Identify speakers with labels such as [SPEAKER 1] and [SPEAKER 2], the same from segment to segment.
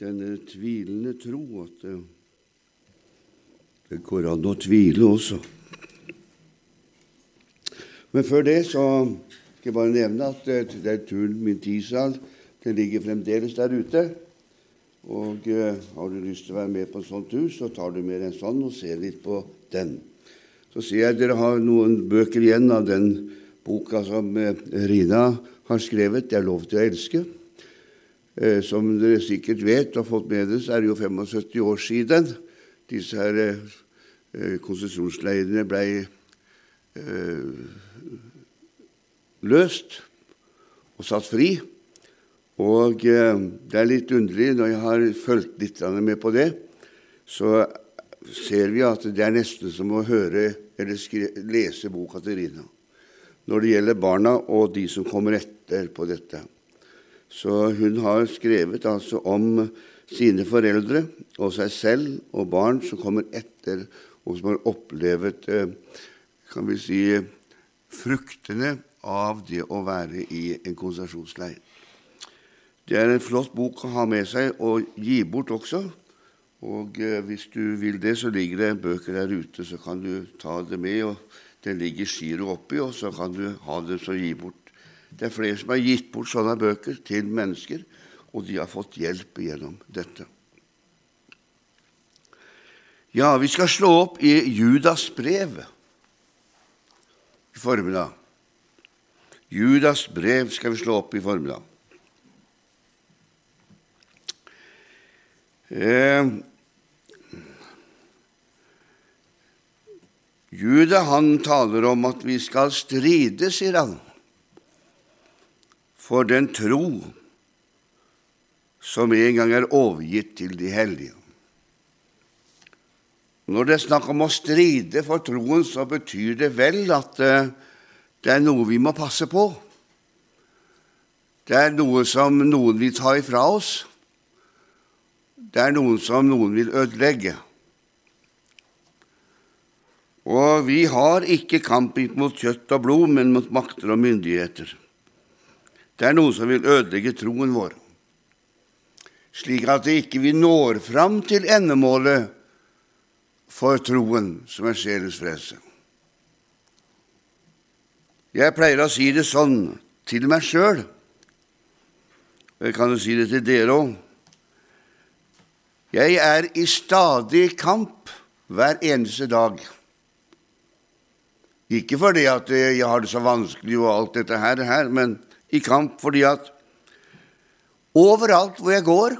[SPEAKER 1] denne tvilende tro at det, går an å tvile også. Men før det så skal jeg bare nevne at det er turen min tisal den ligger fremdeles der ute. Og eh, har du lyst til å være med på en sånn tur, så tar du med en sånn og ser litt på den. Så ser jeg dere har noen bøker igjen av den boka som eh, Rina har skrevet, 'Det er lov til å elske'. Eh, som dere sikkert vet og har fått med dere, så er det jo 75 år siden disse her eh, konsesjonsleirene ble løst og satt fri. Og det er litt underlig når jeg har fulgt litt med på det, så ser vi at det er nesten som å høre eller lese boka til Rina når det gjelder barna og de som kommer etter på dette. Så hun har skrevet altså om sine foreldre og seg selv og barn som kommer etter, og som har opplevd eh, kan vi si, fruktene av det å være i en konsentrasjonsleir. Det er en flott bok å ha med seg og gi bort også. Og eh, hvis du vil det, så ligger det bøker der ute, så kan du ta det med. og Det ligger giro oppi, og så kan du ha det så gi bort det er flere som har gitt bort sånne bøker til mennesker, og de har fått hjelp gjennom dette. Ja, vi skal slå opp i Judas brev i formiddag. Judas brev skal vi slå opp i formiddag. Eh, Juda han taler om at vi skal stride, sier han for den tro som en gang er overgitt til de hellige. Når det er snakk om å stride for troen, så betyr det vel at eh, det er noe vi må passe på. Det er noe som noen vil ta ifra oss. Det er noe som noen vil ødelegge. Og vi har ikke kamp mot kjøtt og blod, men mot makter og myndigheter. Det er noe som vil ødelegge troen vår, slik at det ikke vi når fram til endemålet for troen, som er sjelens frelse. Jeg pleier å si det sånn til meg sjøl, og jeg kan jo si det til dere òg. Jeg er i stadig kamp hver eneste dag. Ikke fordi at jeg har det så vanskelig og alt dette her, men i kamp fordi at overalt hvor jeg går,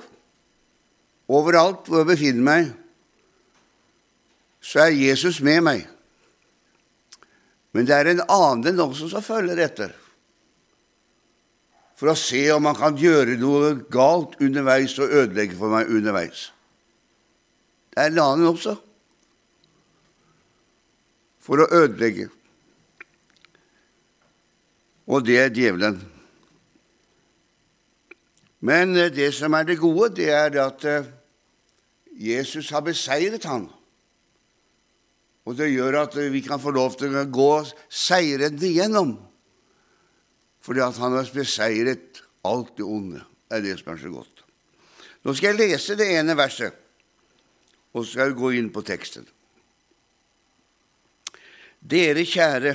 [SPEAKER 1] overalt hvor jeg befinner meg, så er Jesus med meg. Men det er en annen også som følger etter, for å se om han kan gjøre noe galt underveis og ødelegge for meg underveis. Det er en annen også, for å ødelegge. Og det er djevelen. Men eh, det som er det gode, det er at eh, Jesus har beseiret han. Og det gjør at eh, vi kan få lov til å gå seirende igjennom. Fordi at han har beseiret alt det onde. Det er det som er så godt. Nå skal jeg lese det ene verset, og så skal jeg gå inn på teksten. Dere kjære,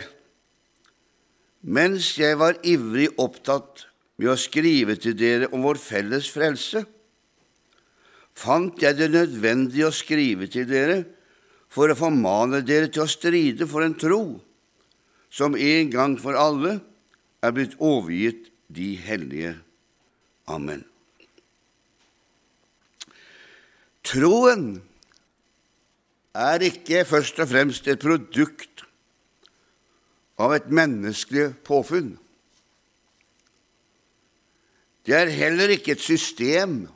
[SPEAKER 1] mens jeg var ivrig opptatt med å skrive til dere om vår felles frelse, fant jeg det nødvendig å skrive til dere for å formane dere til å stride for en tro som en gang for alle er blitt overgitt de hellige. Amen. Troen er ikke først og fremst et produkt av et menneskelig påfunn. Det er heller ikke et system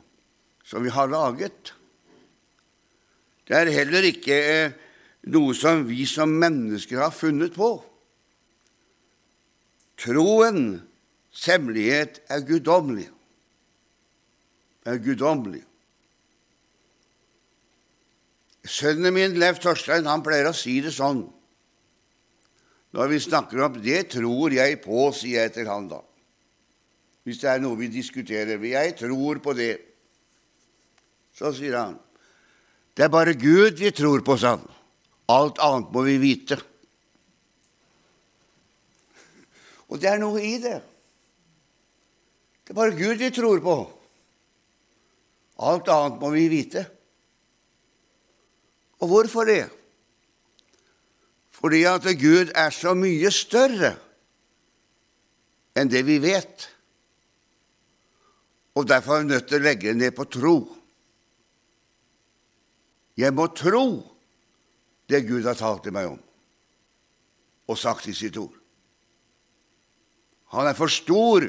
[SPEAKER 1] som vi har laget. Det er heller ikke eh, noe som vi som mennesker har funnet på. Troens hemmelighet er guddommelig. Er guddommelig. Sønnen min, Lev Torstein, han pleier å si det sånn når vi snakker om 'det tror jeg på', sier jeg til han da hvis det er noe vi diskuterer. Jeg tror på det. Så sier han, det er bare Gud vi tror på, sa han. Alt annet må vi vite. Og det er noe i det. Det er bare Gud vi tror på. Alt annet må vi vite. Og hvorfor det? Fordi at Gud er så mye større enn det vi vet. Og derfor er vi nødt til å legge det ned på tro. Jeg må tro det Gud har talt til meg om og sagt i sitt ord. Han er for stor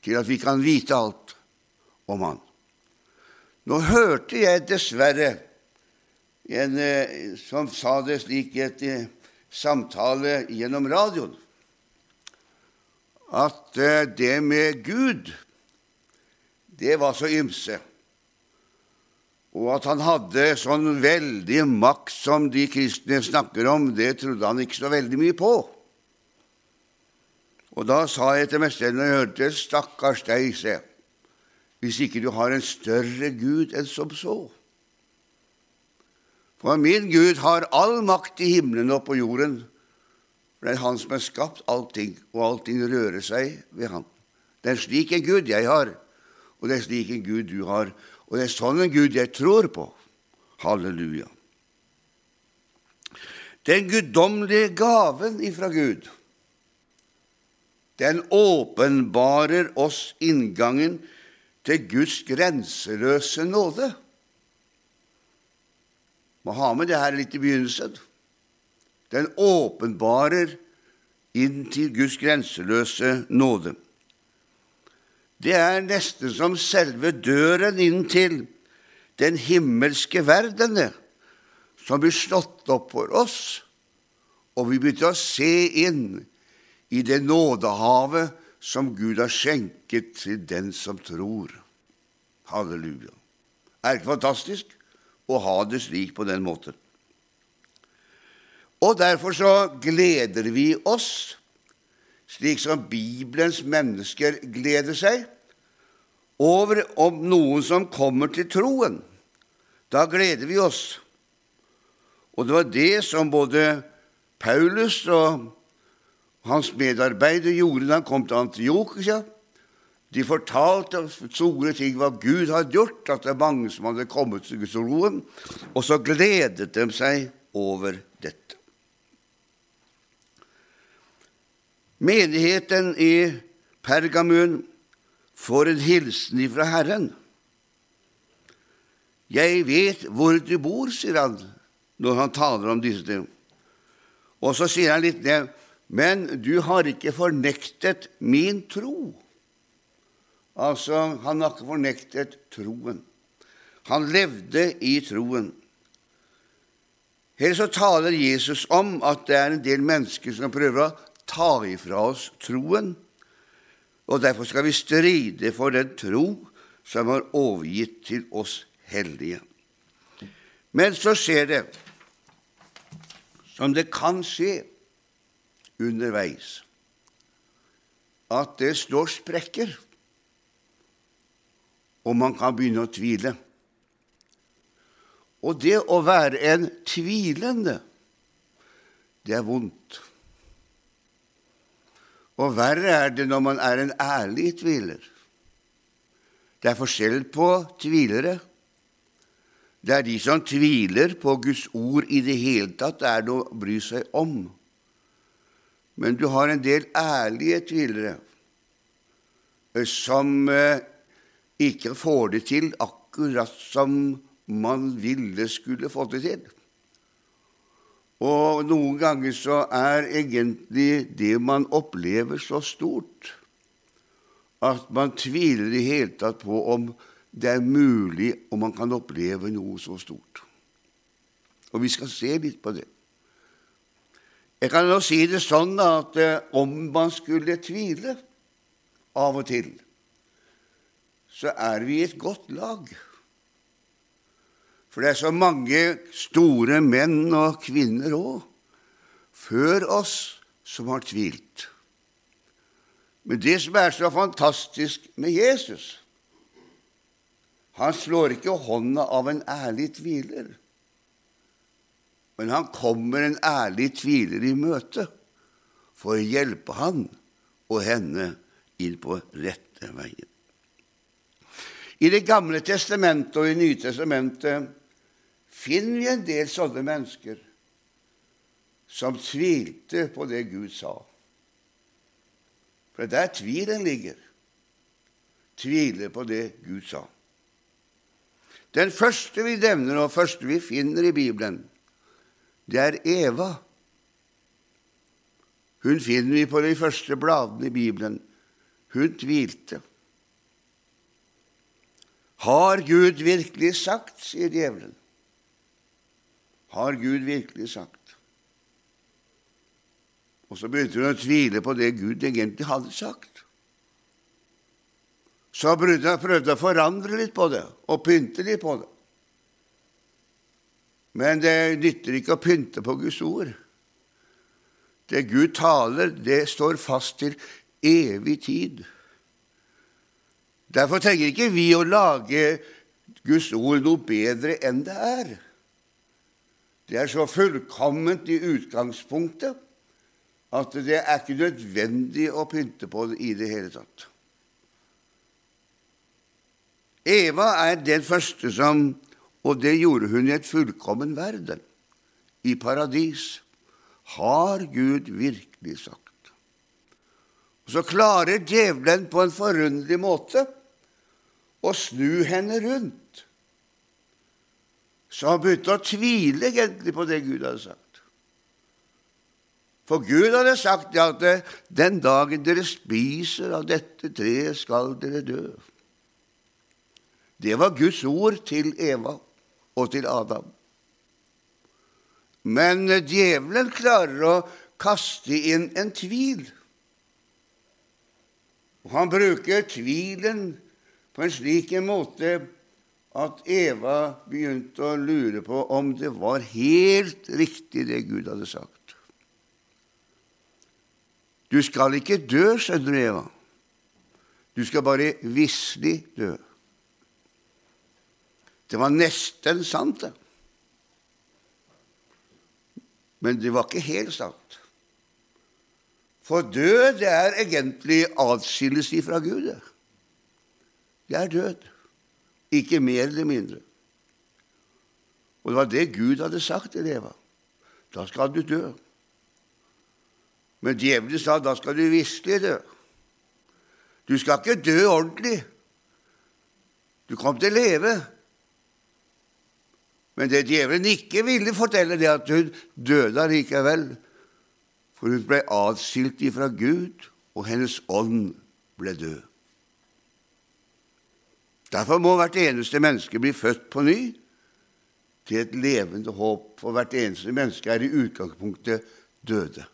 [SPEAKER 1] til at vi kan vite alt om han. Nå hørte jeg dessverre en eh, som sa det slik i et eh, samtale gjennom radioen, at eh, det med Gud, det var så ymse. Og at han hadde sånn veldig makt som de kristne snakker om, det trodde han ikke så veldig mye på. Og da sa jeg til når jeg hørte stakkars deg, se, hvis ikke du har en større Gud enn som så. For min Gud har all makt i himmelen og på jorden. For det er Han som har skapt allting, og allting rører seg ved Han. Det er slik en Gud jeg har, og det er slik en Gud du har. Og det er sånn en Gud jeg tror på. Halleluja. Den guddommelige gaven ifra Gud, den åpenbarer oss inngangen til Guds grenseløse nåde. Må ha med det her litt i begynnelsen. Den åpenbarer inn til Guds grenseløse nåde. Det er nesten som selve døren inn til den himmelske verdene som blir slått opp for oss, og vi begynner å se inn i det nådehavet som Gud har skjenket til den som tror. Halleluja. Er ikke fantastisk å ha det slik på den måten? Og derfor så gleder vi oss, slik som Bibelens mennesker gleder seg, over om noen som kommer til troen. Da gleder vi oss. Og det var det som både Paulus og hans medarbeider gjorde da han kom til Antiokia. De fortalte store ting hva Gud hadde gjort, at det er mange som hadde kommet til Guds troen, og så gledet de seg over dette. Menigheten i Pergamun får en hilsen ifra Herren. Jeg vet hvor du bor, sier han når han taler om disse ting. Og så sier han litt ned, men du har ikke fornektet min tro. Altså, han har ikke fornektet troen. Han levde i troen. Her så taler Jesus om at det er en del mennesker som prøver å ta ifra oss troen, og derfor skal vi stride for den tro som er overgitt til oss hellige. Men så skjer det, som det kan skje underveis, at det slår sprekker, og man kan begynne å tvile. Og det å være en tvilende, det er vondt. Og verre er det når man er en ærlig tviler. Det er forskjell på tvilere. Det er de som tviler på Guds ord i det hele tatt, det er noe å bry seg om. Men du har en del ærlige tvilere som eh, ikke får det til akkurat som man ville skulle få det til. Og noen ganger så er egentlig det man opplever, så stort at man tviler i hele tatt på om det er mulig om man kan oppleve noe så stort. Og vi skal se litt på det. Jeg kan nå si det sånn at eh, om man skulle tvile av og til, så er vi i et godt lag. For det er så mange store menn og kvinner òg før oss som har tvilt. Men det som er så fantastisk med Jesus Han slår ikke hånda av en ærlig tviler, men han kommer en ærlig tviler i møte for å hjelpe han og henne inn på rette veien. I Det gamle testamentet og i Nytestamentet finner vi en del sånne mennesker som tvilte på det Gud sa. For det er der tvilen ligger. Tvile på det Gud sa. Den første vi nevner, og første vi finner i Bibelen, det er Eva. Hun finner vi på de første bladene i Bibelen. Hun tvilte. Har Gud virkelig sagt, sier djevelen. Har Gud virkelig sagt? Og så begynte hun å tvile på det Gud egentlig hadde sagt. Så prøvde hun å forandre litt på det og pynte litt på det. Men det nytter ikke å pynte på Guds ord. Det Gud taler, det står fast til evig tid. Derfor trenger ikke vi å lage Guds ord noe bedre enn det er. Det er så fullkomment i utgangspunktet at det er ikke nødvendig å pynte på det i det hele tatt. Eva er den første som Og det gjorde hun i et fullkommen verden, i paradis. Har Gud virkelig sagt? Og Så klarer djevelen på en forunderlig måte å snu henne rundt. Så han begynte å tvile egentlig på det Gud hadde sagt. For Gud hadde sagt at den dagen dere spiser av dette treet, skal dere dø. Det var Guds ord til Eva og til Adam. Men djevelen klarer å kaste inn en tvil. Og han bruker tvilen på en slik måte at Eva begynte å lure på om det var helt riktig, det Gud hadde sagt. Du skal ikke dø, skjønner du, Eva. Du skal bare visselig dø. Det var nesten sant, det. Men det var ikke helt sant. For død det er egentlig atskillelse fra Gud. Det er død. Ikke mer eller mindre. Og det var det Gud hadde sagt til Eva. Da skal du dø. Men djevelen sa da skal du virkelig dø. Du skal ikke dø ordentlig. Du kom til å leve. Men det djevelen ikke ville fortelle, det at hun døde allikevel. For hun ble atskilt ifra Gud, og hennes ånd ble død. Derfor må hvert eneste menneske bli født på ny til et levende håp, for hvert eneste menneske er i utgangspunktet døde.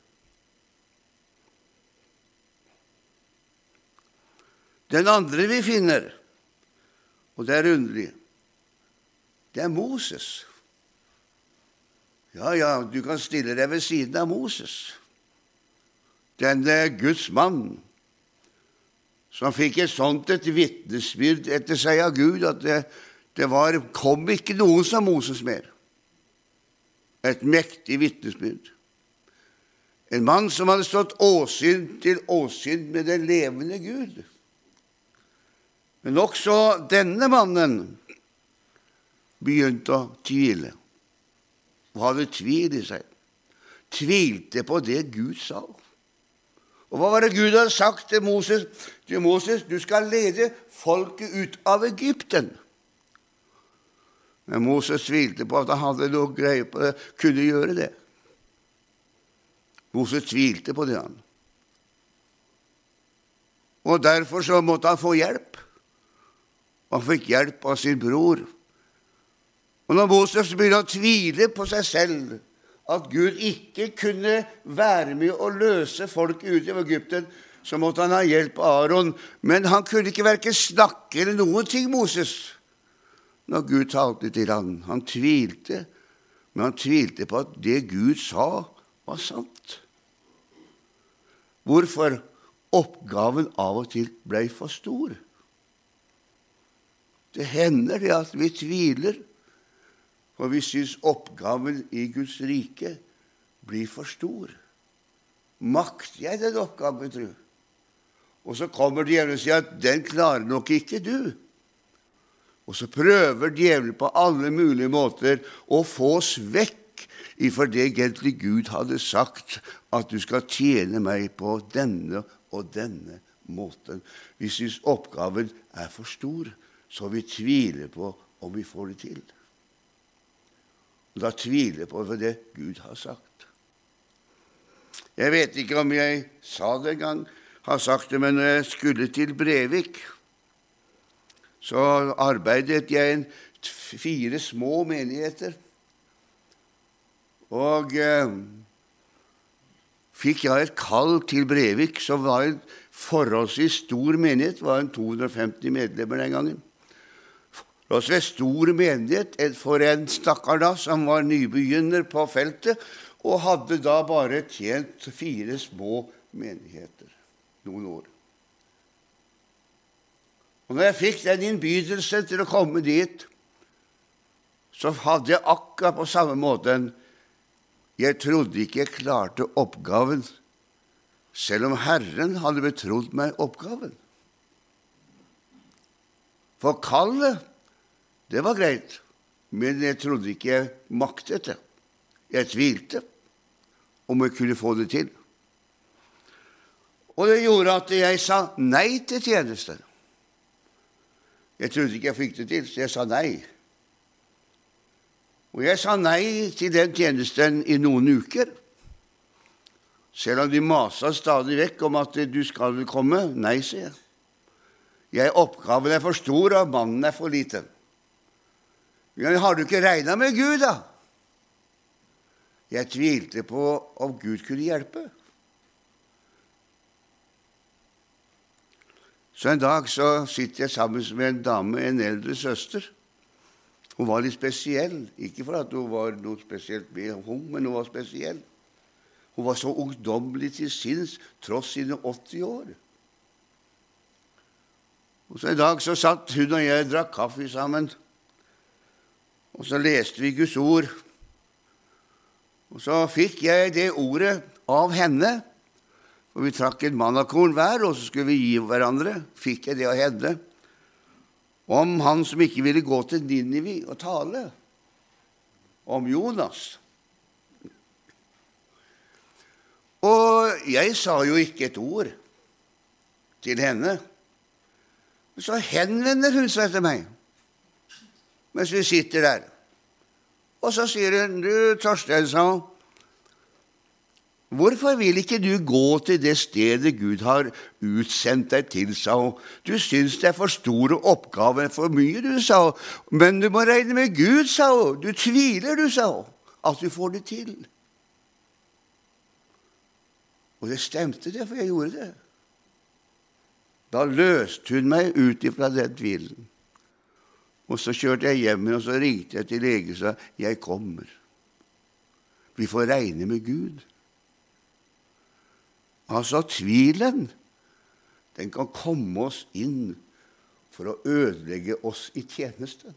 [SPEAKER 1] Den andre vi finner, og det er underlig, det er Moses. Ja, ja, du kan stille deg ved siden av Moses, denne Guds mann, som fikk et sånt et vitnesbyrd etter seg av Gud at det, det var, kom ikke noen som Moses mer. Et mektig vitnesbyrd. En mann som hadde stått åsyn til åsyn med den levende Gud. Men også denne mannen begynte å tvile, og hadde tvil i seg. Tvilte på det Gud sa. Og hva var det Gud hadde sagt til Moses? Til Moses, du skal lede folket ut av Egypten. Men Moses tvilte på at han hadde noe greie på det, kunne gjøre det. Moses tvilte på det, han. Og derfor så måtte han få hjelp. Han fikk hjelp av sin bror. Og når Moses begynner å tvile på seg selv, at Gud ikke kunne være med å løse folket ut av Egypten, så måtte han ha hjelp av Aron. Men han kunne ikke verken snakke eller noen ting, Moses, når Gud talte til ham. Han tvilte, men han tvilte på at det Gud sa, var sant. Hvorfor? Oppgaven av og til ble for stor. Det hender det at vi tviler, for vi syns oppgaven i Guds rike blir for stor. Makter jeg den oppgaven, tru? Og så kommer djevelen og sier at 'den klarer nok ikke du'. Og så prøver djevelen på alle mulige måter å få oss vekk ifra det egentlig Gud hadde sagt, at du skal tjene meg på denne og denne måten. Vi syns oppgaven er for stor, så vi tviler på om vi får det til. Og da tviler jeg på det Gud har sagt. Jeg vet ikke om jeg sa det en gang, har sagt det, men når jeg skulle til Brevik, så arbeidet jeg i fire små menigheter. Og eh, fikk jeg et kall til Brevik, som var en forholdsvis stor menighet. Det var en 250 medlemmer den gangen. Forholdsvis stor menighet for en stakkar da, som var nybegynner på feltet, og hadde da bare tjent fire små menigheter noen år. Og når jeg fikk den innbydelse til å komme dit, så hadde jeg akkurat på samme måten Jeg trodde ikke jeg klarte oppgaven, selv om Herren hadde betrodd meg oppgaven. For kallet, det var greit, men jeg trodde ikke jeg maktet det. Jeg tvilte om jeg kunne få det til. Og det gjorde at jeg sa nei til tjenesten. Jeg trodde ikke jeg fikk det til, så jeg sa nei. Og jeg sa nei til den tjenesten i noen uker. Selv om de masa stadig vekk om at du skal vel komme. Nei, sier jeg. jeg. Oppgaven er for stor, og mannen er for liten. Men har du ikke regna med Gud, da? Jeg tvilte på om Gud kunne hjelpe. Så en dag så sitter jeg sammen med en dame, en eldre søster. Hun var litt spesiell. Ikke for at hun var noe spesielt med henne, men hun var spesiell. Hun var så ungdommelig til sinns tross sine 80 år. Og så En dag så satt hun og jeg og drakk kaffe sammen. Og så leste vi Guds ord. Og så fikk jeg det ordet av henne og vi trakk et mannakorn hver, og så skulle vi gi hverandre. Fikk jeg det av henne. Om han som ikke ville gå til Ninivi og tale. Om Jonas. Og jeg sa jo ikke et ord til henne. Så henvender hun seg til meg mens vi sitter der. Og så sier hun, 'Du, Torstein', sa hun, Hvorfor vil ikke du gå til det stedet Gud har utsendt deg til, sa hun. Du syns det er for store oppgaver, for mye, du, sa hun. Men du må regne med Gud, sa hun. Du tviler, du, sa hun, at du får det til. Og det stemte, det, for jeg gjorde det. Da løste hun meg ut ifra den tvilen. Og så kjørte jeg hjem, og så ringte jeg til legen og sa jeg kommer. Vi får regne med Gud. Altså tvilen, den kan komme oss inn for å ødelegge oss i tjenesten.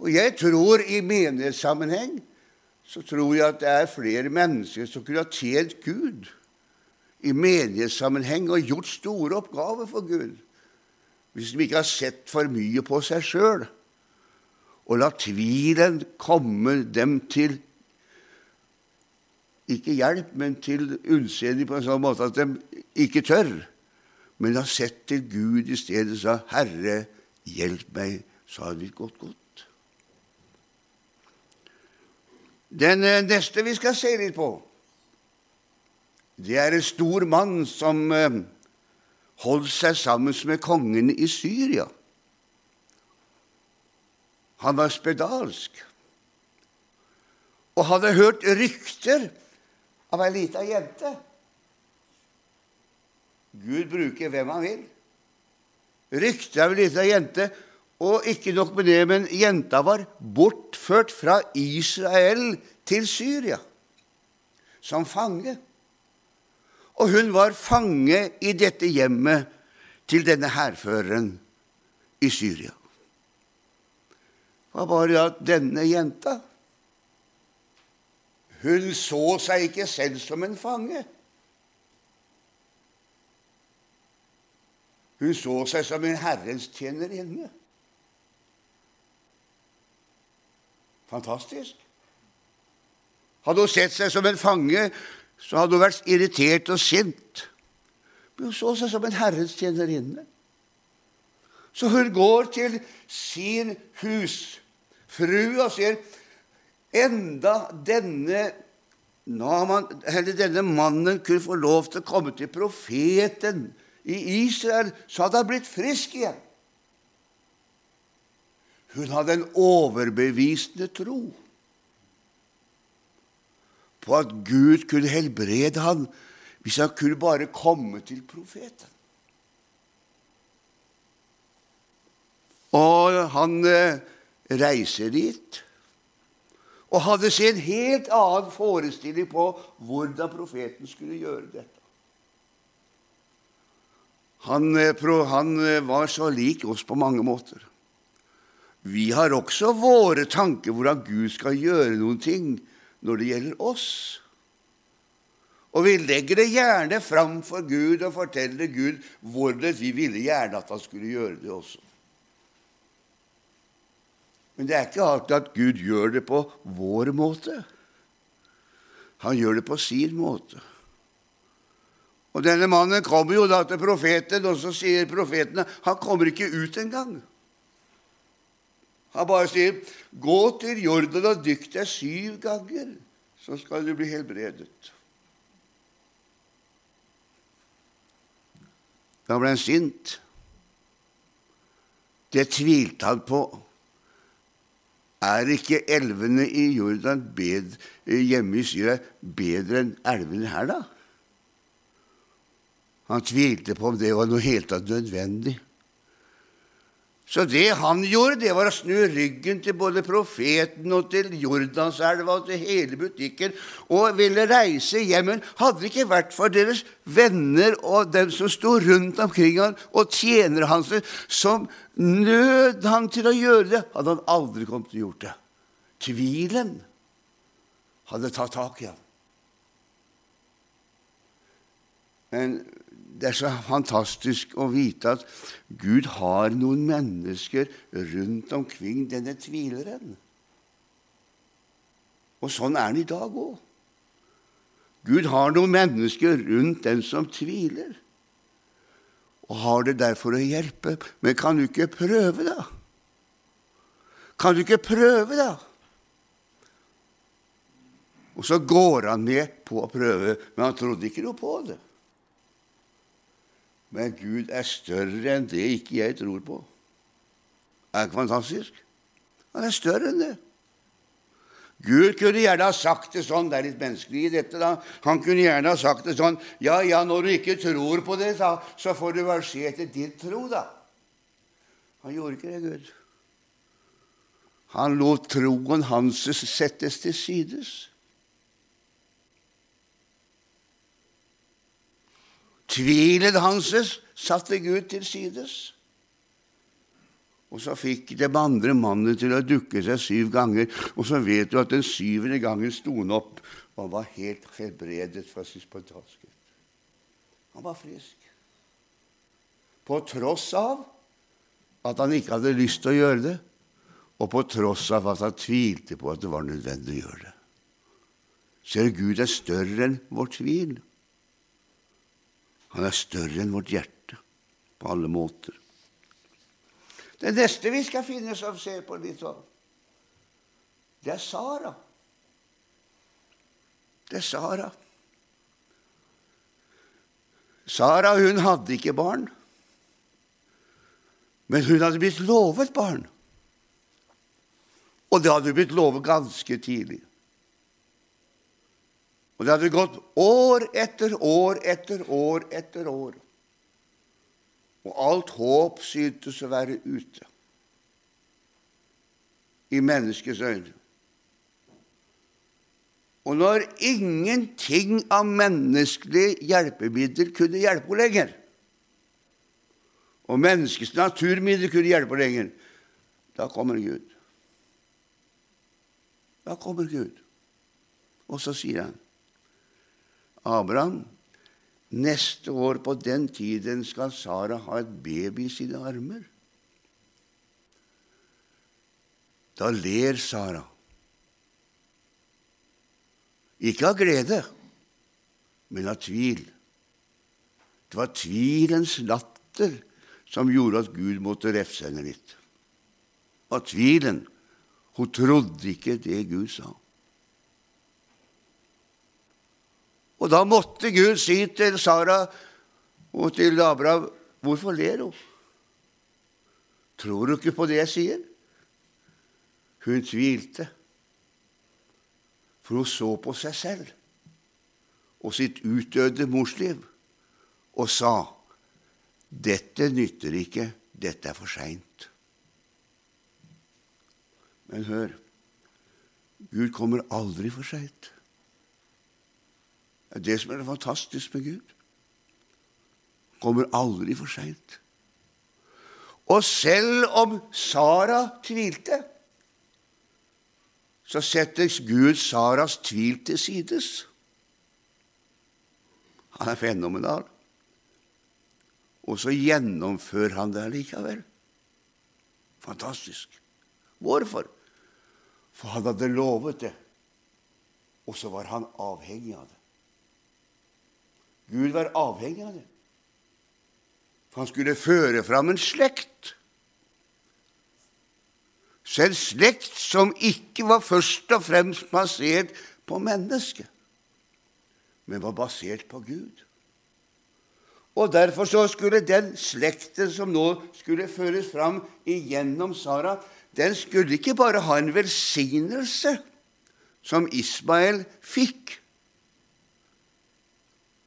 [SPEAKER 1] Og jeg tror i menighetssammenheng så tror jeg at det er flere mennesker som kunne ha tjent Gud i menighetssammenheng og gjort store oppgaver for Gud, hvis de ikke har sett for mye på seg sjøl og la tvilen komme dem til ikke hjelp, men til unnseende på en sånn måte at de ikke tør. Men har sett til Gud i stedet og sa, 'Herre, hjelp meg', så hadde vi gått godt. Den eh, neste vi skal se litt på, det er en stor mann som eh, holdt seg sammen med kongen i Syria. Han var spedalsk og hadde hørt rykter av ei lita jente. Gud bruker hvem han vil. Ryktet av ei lita jente, og ikke nok med det, men jenta var bortført fra Israel til Syria som fange. Og hun var fange i dette hjemmet til denne hærføreren i Syria. var bare at denne jenta Hun så seg ikke selv som en fange. Hun så seg som en Herrens tjenerinne. Fantastisk. Hadde hun sett seg som en fange, så hadde hun vært irritert og sint. Men hun så seg som en Herrens tjenerinne. Så hun går til sin husfrue og sier enda denne, denne mannen kunne få lov til å komme til profeten i Israel, så hadde han blitt frisk igjen. Hun hadde en overbevisende tro på at Gud kunne helbrede han hvis han kunne bare komme til profeten. Og han eh, reiser dit og hadde seg en helt annen forestilling på hvordan profeten skulle gjøre dette. Han, eh, han eh, var så lik oss på mange måter. Vi har også våre tanker hvordan Gud skal gjøre noen ting når det gjelder oss. Og vi legger det gjerne fram for Gud og forteller Gud hvordan vi ville gjerne at han skulle gjøre det også. Men det er ikke alltid at Gud gjør det på vår måte. Han gjør det på sin måte. Og denne mannen kommer jo da til profeten, og så sier profeten han kommer ikke ut engang. Han bare sier, 'Gå til Jordan og dykk deg syv ganger, så skal du bli helbredet.' Da ble han sint. Det tvilte han på. Er ikke elvene i Jordan bedre, hjemme i Syria bedre enn elvene her, da? Han tvilte på om det var noe helt nødvendig. Så det han gjorde, det var å snu ryggen til både profeten og til Jordanselva og til hele butikken og ville reise hjem. Men hadde det ikke vært for deres venner og dem som sto rundt omkring han og tjenere hans, som nød han til å gjøre det, hadde han aldri kommet til å gjøre det. Tvilen hadde tatt tak i ham. Men det er så fantastisk å vite at Gud har noen mennesker rundt omkring denne tvileren. Og sånn er han i dag òg. Gud har noen mennesker rundt den som tviler, og har det derfor å hjelpe. Men kan du ikke prøve, da? Kan du ikke prøve, da? Og så går han med på å prøve, men han trodde ikke noe på det. Men Gud er større enn det ikke jeg tror på. Er det ikke fantastisk? Han er større enn det. Gud kunne gjerne ha sagt det sånn, det er litt menneskelig i dette, da. Han kunne gjerne ha sagt det sånn Ja, ja, når du ikke tror på det, da, så får du vel se etter din tro, da. Han gjorde ikke det, Gud. Han lot troen hans settes til sides. Tvilen hans satte Gud til sides. Og så fikk den andre mannen til å dukke seg syv ganger. Og så vet du at den syvende gangen sto han opp, og han var helt helbredet fra sin spontanskhet. Han var frisk. På tross av at han ikke hadde lyst til å gjøre det, og på tross av at han tvilte på at det var nødvendig å gjøre det. Ser Gud er større enn vår tvil. Han er større enn vårt hjerte på alle måter. Det neste vi skal finne som ser på litt sånn, det er Sara. Det er Sara. Sara hun hadde ikke barn, men hun hadde blitt lovet barn. Og det hadde blitt lovet ganske tidlig. Og det hadde gått år etter år etter år etter år. Og alt håp syntes å være ute i menneskets øyne. Og når ingenting av menneskelig hjelpemiddel kunne hjelpe henne lenger, og menneskets naturmiddel kunne hjelpe henne lenger, da kommer Gud. Da kommer Gud, og så sier han, Abraham, neste år på den tiden skal Sara ha et baby i sine armer. Da ler Sara. Ikke av glede, men av tvil. Det var tvilens latter som gjorde at Gud måtte refse henne litt. Av tvilen. Hun trodde ikke det Gud sa. Og da måtte Gud si til Sara og til Abraham Hvorfor ler hun? Tror du ikke på det jeg sier? Hun tvilte, for hun så på seg selv og sitt utdødde morsliv og sa dette nytter ikke, dette er for seint. Men hør Gud kommer aldri for seint. Det er det som er det fantastiske med Gud. Kommer aldri for seint. Og selv om Sara tvilte, så setter Gud Saras tvil til sides. Han er fenomenal. Og så gjennomfører han det likevel. Fantastisk. Hvorfor? For han hadde lovet det, og så var han avhengig av det. Gud var avhengig av det. For han skulle føre fram en slekt. Så en slekt som ikke var først og fremst basert på mennesket, men var basert på Gud. Og Derfor så skulle den slekten som nå skulle føres fram igjennom Sara, den skulle ikke bare ha en velsignelse som Ismael fikk,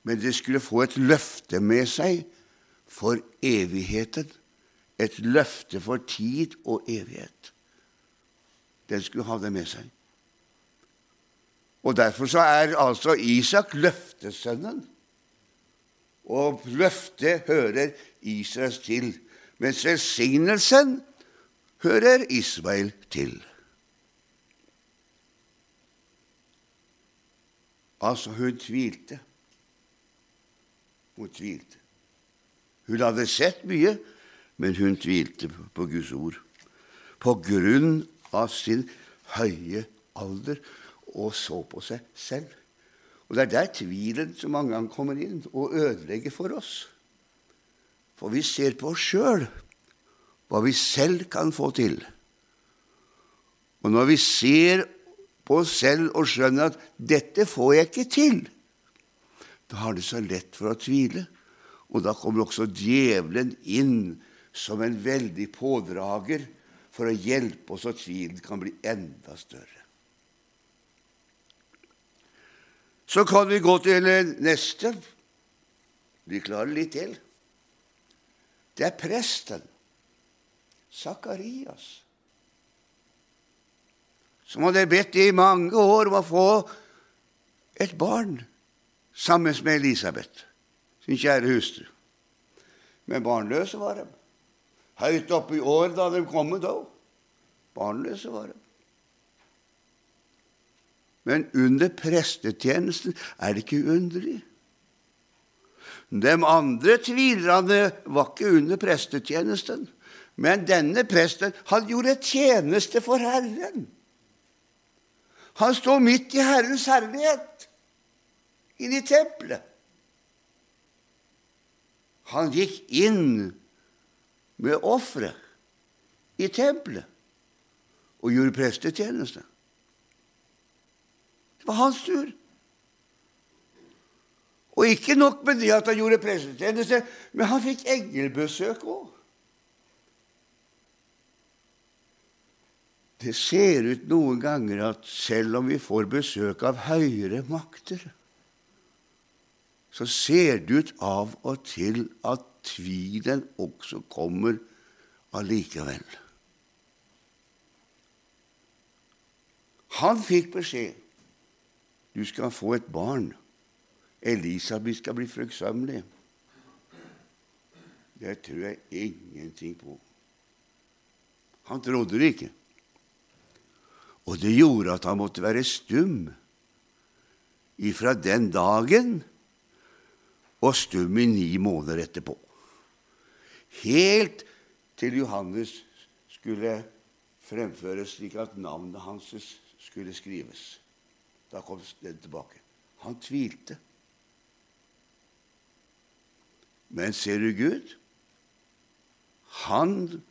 [SPEAKER 1] men det skulle få et løfte med seg for evigheten. Et løfte for tid og evighet. Den skulle ha det med seg. Og Derfor så er altså Isak løftesønnen. Og løftet hører Israels til, mens velsignelsen hører Ismael til. Altså, hun tvilte. Hun tvilte. Hun hadde sett mye, men hun tvilte på Guds ord. På grunn av sin høye alder og så på seg selv. Og Det er der tvilen så mange ganger kommer inn og ødelegger for oss. For vi ser på oss sjøl, hva vi selv kan få til. Og når vi ser på oss selv og skjønner at 'dette får jeg ikke til', da har det så lett for å tvile. Og da kommer også djevelen inn som en veldig pådrager for å hjelpe oss, så tvilen kan bli enda større. Så kan vi gå til neste. Vi klarer litt til. Det er presten, Sakarias, som hadde bedt i mange år om å få et barn sammen med Elisabeth, sin kjære hustru. Men barnløse var de. Høyt oppe i år da de kom da. Barnløse var de. Men under prestetjenesten er det ikke underlig. De andre tvilerne var ikke under prestetjenesten. Men denne presten han gjorde tjeneste for Herren. Han står midt i Herrens herlighet, inne i tempelet. Han gikk inn med offeret i tempelet og gjorde prestetjeneste. Det var hans tur. Og ikke nok med det at han gjorde prestetjeneste, men han fikk engelbesøk òg. Det ser ut noen ganger at selv om vi får besøk av høyere makter, så ser det ut av og til at tvilen også kommer allikevel. Han fikk beskjed du skal få et barn. Elisabeth skal bli fruktsømmelig. Det tror jeg ingenting på. Han trodde det ikke. Og det gjorde at han måtte være stum ifra den dagen og stum i ni måneder etterpå. Helt til Johannes skulle fremføres slik at navnet hans skulle skrives. Da kom den tilbake. Han tvilte. Men ser du Gud? Han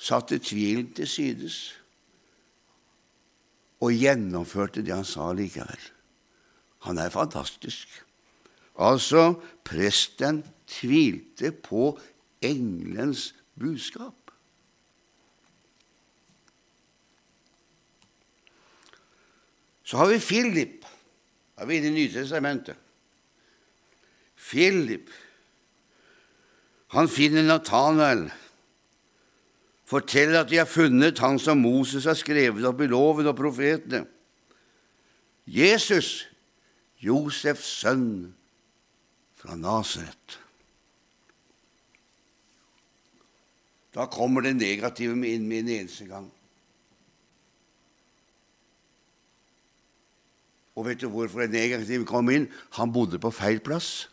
[SPEAKER 1] satte tvilen til sides og gjennomførte det han sa likevel. Han er fantastisk. Altså, presten tvilte på engelens budskap. Så har vi Philip. Da er vi i Nytestamentet. Philip. Han finner Nathanael. Forteller at de har funnet han som Moses har skrevet opp i loven og profetene. Jesus, Josefs sønn fra Nasaret. Da kommer det negative inn med en eneste gang. Og vet du hvorfor det negative kom inn? Han bodde på feil plass.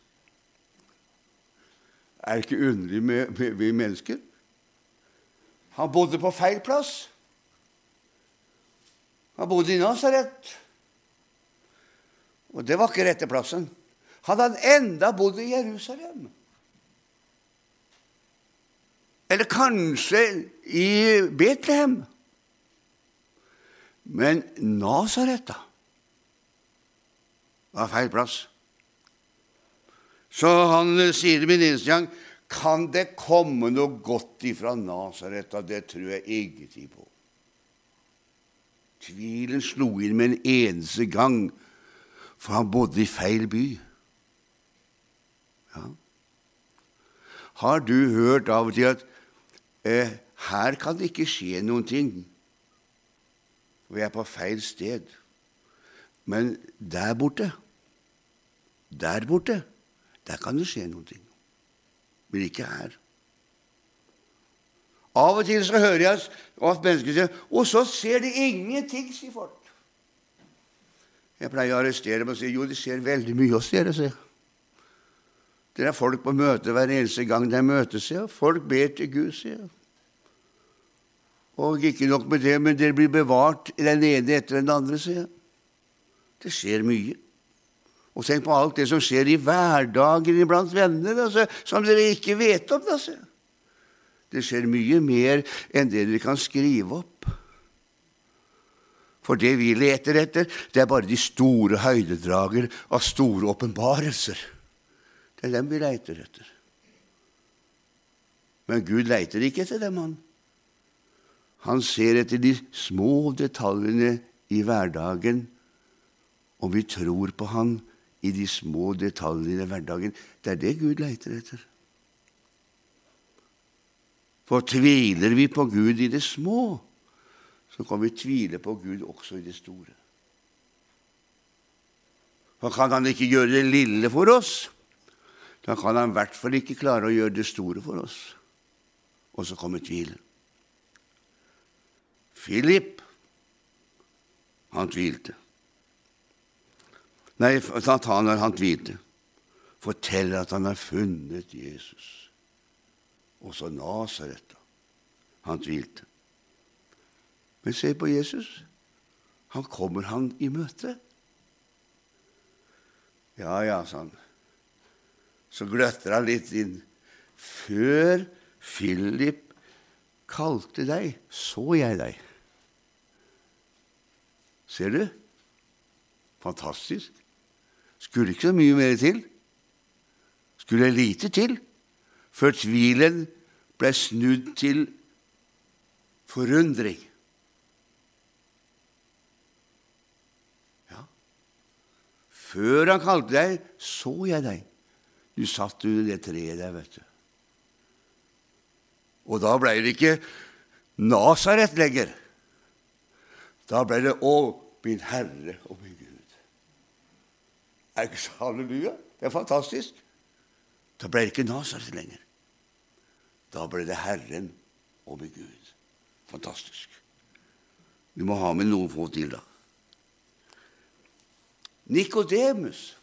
[SPEAKER 1] Er det ikke underlig med, med, med mennesker? Han bodde på feil plass. Han bodde i Nasaret. Og det var ikke rette plassen. Han enda bodd i Jerusalem. Eller kanskje i Betlehem. Men Nasaret, da? var feil plass. Så han sier til min eneste gang Kan det komme noe godt ifra Nasaret? Det tror jeg ingenting på. Tvilen slo inn med en eneste gang, for han bodde i feil by. Har du hørt av og til at eh, her kan det ikke skje noen ting? Vi er på feil sted. Men der borte der borte, der kan det skje noen ting. Men ikke her. Av og til så hører jeg at mennesker sier Og så ser de ingenting, sier folk. Jeg pleier å arrestere dem og si jo, de ser veldig mye hos dere. sier Dere er folk på møte hver eneste gang det er møte, sier jeg. Folk ber til Gud, sier jeg. Og ikke nok med det, men dere blir bevart den ene etter den andre, sier jeg. Det skjer mye. Og tenk på alt det som skjer i hverdagen iblant venner, altså, som dere ikke vet om. Altså. Det skjer mye mer enn det dere kan skrive opp. For det vi leter etter, det er bare de store høydedrager av store åpenbarelser. Det er dem vi leiter etter. Men Gud leiter ikke etter dem, han. Han ser etter de små detaljene i hverdagen, og vi tror på Han i de små detaljene i hverdagen. Det er det Gud leiter etter. For tviler vi på Gud i det små, så kan vi tvile på Gud også i det store. For kan Han ikke gjøre det lille for oss, da kan Han i hvert fall ikke klare å gjøre det store for oss. Og så kommer tvilen. Philip, han tvilte. Nei, Nathanael, han tvilte. Forteller at han har funnet Jesus. Også Nasaret. Han tvilte. Men se på Jesus. Han kommer han i møte. Ja, ja, sa han. Så gløtter han litt inn. Før Philip kalte deg, så jeg deg. Ser du? Fantastisk. Skulle ikke så mye mer til. Skulle lite til før tvilen ble snudd til forundring. Ja. Før han kalte deg, så jeg deg. Du satt under det treet der, vet du. Og da ble det ikke Nasaret lenger. Da ble det Å, min Herre og min Gud. Er ikke så halleluja? Det er fantastisk. Da ble det ikke Nasaret lenger. Da ble det Herren og min Gud. Fantastisk. Vi må ha med noen få til, da. Nikodemus.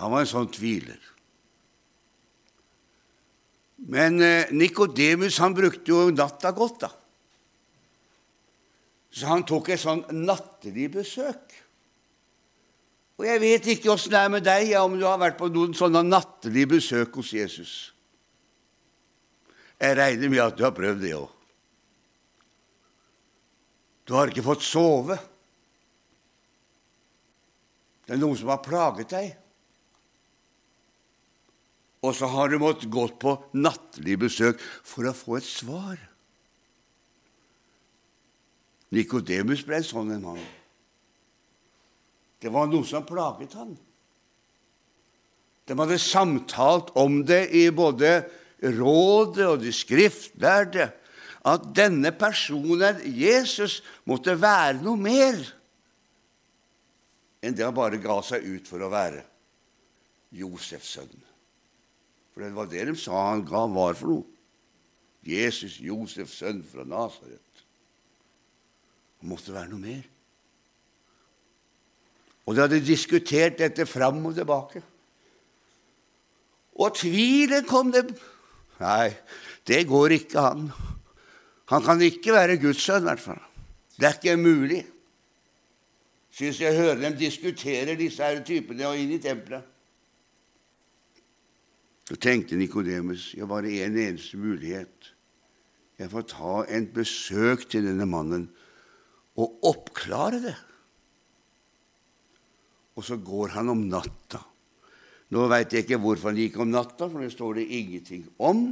[SPEAKER 1] Han var en sånn tviler. Men eh, Nikodemus brukte jo natta godt, da. Så han tok et sånn nattelig besøk. Og jeg vet ikke åssen det er med deg, om du har vært på noen sånne nattlige besøk hos Jesus. Jeg regner med at du har prøvd det òg. Du har ikke fått sove. Det er noen som har plaget deg. Og så har du måttet gått på nattlig besøk for å få et svar. Nikodemus ble sånn en mann. Det var noe som plaget han. De hadde samtalt om det i både rådet og de skriftlærde, at denne personen, Jesus, måtte være noe mer enn det han bare ga seg ut for å være Josefs sønn. For det var det de sa han ga var for noe. Jesus, Josefs sønn fra Nasaret. Det måtte være noe mer. Og de hadde diskutert dette fram og tilbake. Og tvilen kom dem. Nei, det går ikke an. Han kan ikke være Guds sønn, i hvert fall. Det er ikke mulig. Syns jeg hører dem diskutere disse her typene og inn i tempelet. Så tenkte Nikodemus jeg var det en eneste mulighet. Jeg får ta en besøk til denne mannen og oppklare det. Og så går han om natta. Nå veit jeg ikke hvorfor han gikk om natta, for det står det ingenting om.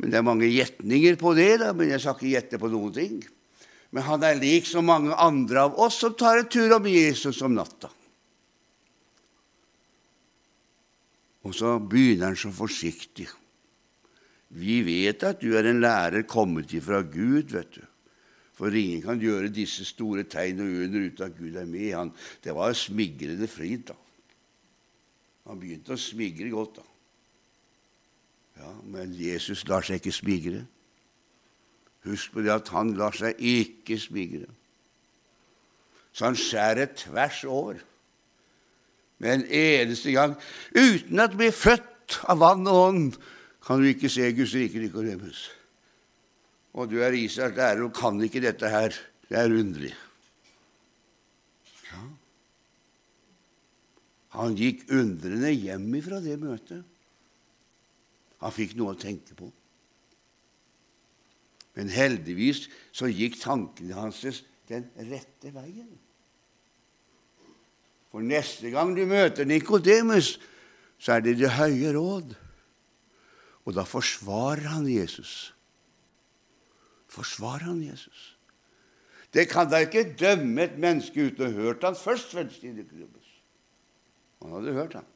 [SPEAKER 1] Men det er mange gjetninger på det, da, men jeg skal ikke gjette på noen ting. Men han er lik som mange andre av oss som tar en tur om Jesus om natta. Og så begynner han så forsiktig. Vi vet at du er en lærer kommet ifra Gud, vet du. For ingen kan gjøre disse store tegn og under uten at Gud er med. Han, det var smigrende fryd, da. Han begynte å smigre godt, da. Ja, Men Jesus lar seg ikke smigre. Husk på det at han lar seg ikke smigre. Så han skjærer tvers over med en eneste gang. Uten at du blir født av vann og ånd, kan du ikke se Guds rike Nikodemus. Og du er Israels lærer og kan ikke dette her. Det er underlig. Ja. Han gikk undrende hjem ifra det møtet. Han fikk noe å tenke på. Men heldigvis så gikk tankene hans den rette veien. For neste gang du møter Nikodemus, så er det Det høye råd. Og da forsvarer han Jesus forsvarer han Jesus. Det kan da ikke dømme et menneske uten å ha hørt han først. Han hadde hørt han.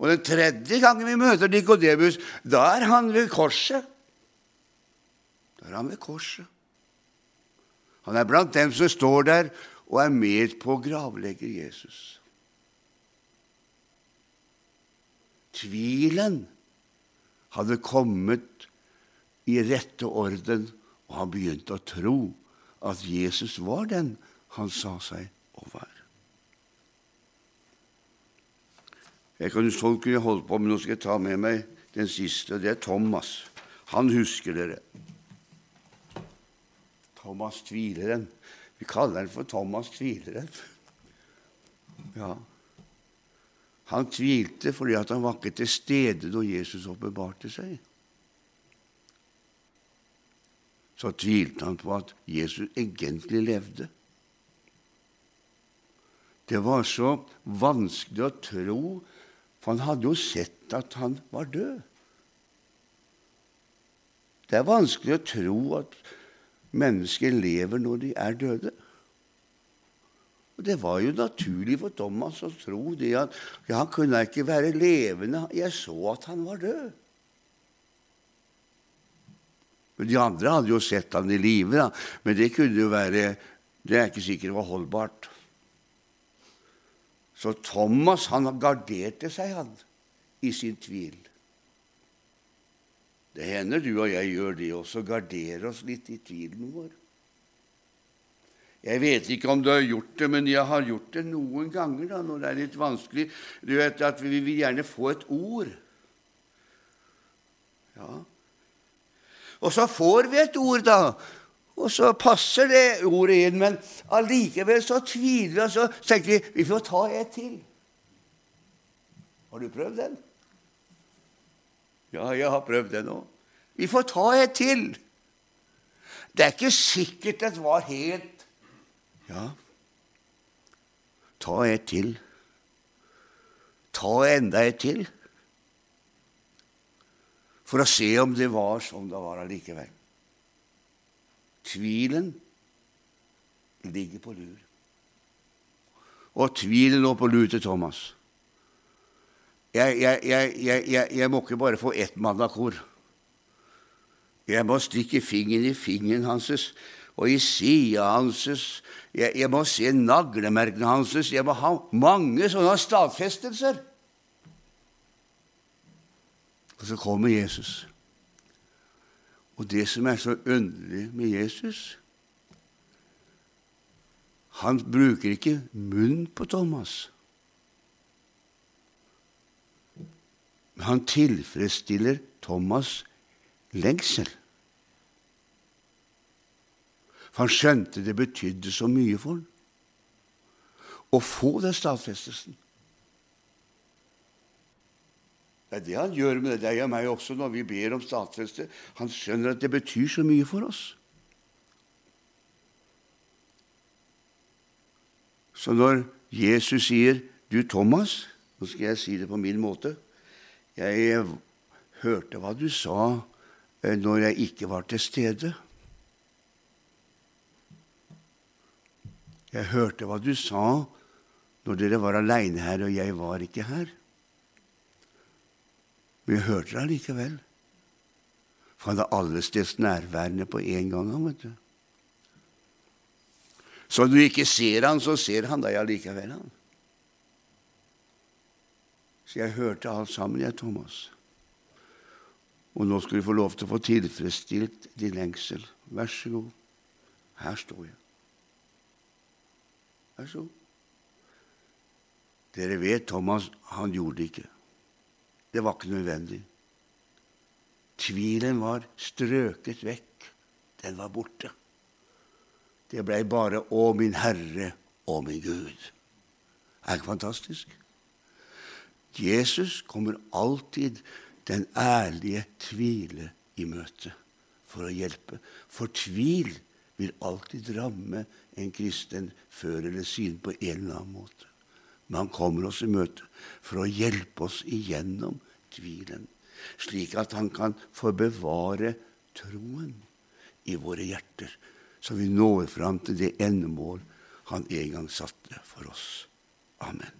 [SPEAKER 1] Og den tredje gangen vi møter Nikodemus, da er han ved korset. Da er han ved korset. Han er blant dem som står der og er med på å gravlegge Jesus. Tvilen hadde kommet i rette orden, og han begynte å tro at Jesus var den han sa seg å være. Jeg kan sånn kunne holde på, men nå skal jeg ta med meg den siste. Det er Thomas. Han husker dere. Thomas Tvileren. Vi kaller han for Thomas Tvileren. Ja. Han tvilte fordi han var ikke til stede da Jesus oppbevarte seg. så tvilte han på at Jesus egentlig levde. Det var så vanskelig å tro, for han hadde jo sett at han var død. Det er vanskelig å tro at mennesker lever når de er døde. Og Det var jo naturlig for Thomas å tro det at ja, han kunne ikke være levende. Jeg så at han var død. Men De andre hadde jo sett han i live, men det kunne jo være Det er ikke sikkert var holdbart. Så Thomas han garderte seg, han, i sin tvil. Det hender du og jeg gjør det også, garderer oss litt i tvilen vår. Jeg vet ikke om du har gjort det, men jeg har gjort det noen ganger da, når det er litt vanskelig. Du vet at Vi vil gjerne få et ord. Ja. Og så får vi et ord, da. Og så passer det ordet inn, men allikevel så tviler vi, og så tenker vi vi får ta et til. Har du prøvd den? Ja, jeg har prøvd det nå. Vi får ta et til. Det er ikke sikkert det var helt Ja, ta et til. Ta enda et til. For å se om det var som det var allikevel. Tvilen ligger på lur. Og tvilen lå på lur til Thomas. Jeg, jeg, jeg, jeg, må ikke bare få ett mannakor. Jeg må stikke fingeren i fingeren hans og i sida hans. Jeg, må se naglemerkene hans. Jeg må ha mange sånne stadfestelser. Og så kommer Jesus. Og det som er så underlig med Jesus Han bruker ikke munn på Thomas. Men han tilfredsstiller Thomas' lengsel. For han skjønte det betydde så mye for ham å få den stadfestelsen. Det er det han gjør med deg og meg også når vi ber om stadfeste. Han skjønner at det betyr så mye for oss. Så når Jesus sier 'Du, Thomas' Nå skal jeg si det på min måte. Jeg hørte hva du sa eh, når jeg ikke var til stede. Jeg hørte hva du sa når dere var aleine her, og jeg var ikke her. Men jeg hørte det allikevel. For han er allesteds nærværende på en gang. vet du. Så når du ikke ser han, så ser han deg allikevel. han. Så jeg hørte alt sammen, jeg, Thomas. Og nå skal du få lov til å få tilfredsstilt din lengsel. Vær så god. Her står jeg. Vær så god. Dere vet Thomas, han gjorde det ikke. Det var ikke nødvendig. Tvilen var strøket vekk. Den var borte. Det blei bare 'Å, min Herre å, min Gud'. Er ikke fantastisk? Jesus kommer alltid den ærlige tvile i møte for å hjelpe. For tvil vil alltid ramme en kristen før eller siden på en eller annen måte. Men han kommer oss i møte for å hjelpe oss igjennom tvilen, slik at han kan få bevare troen i våre hjerter, så vi når fram til det endemål han en gang satte for oss. Amen.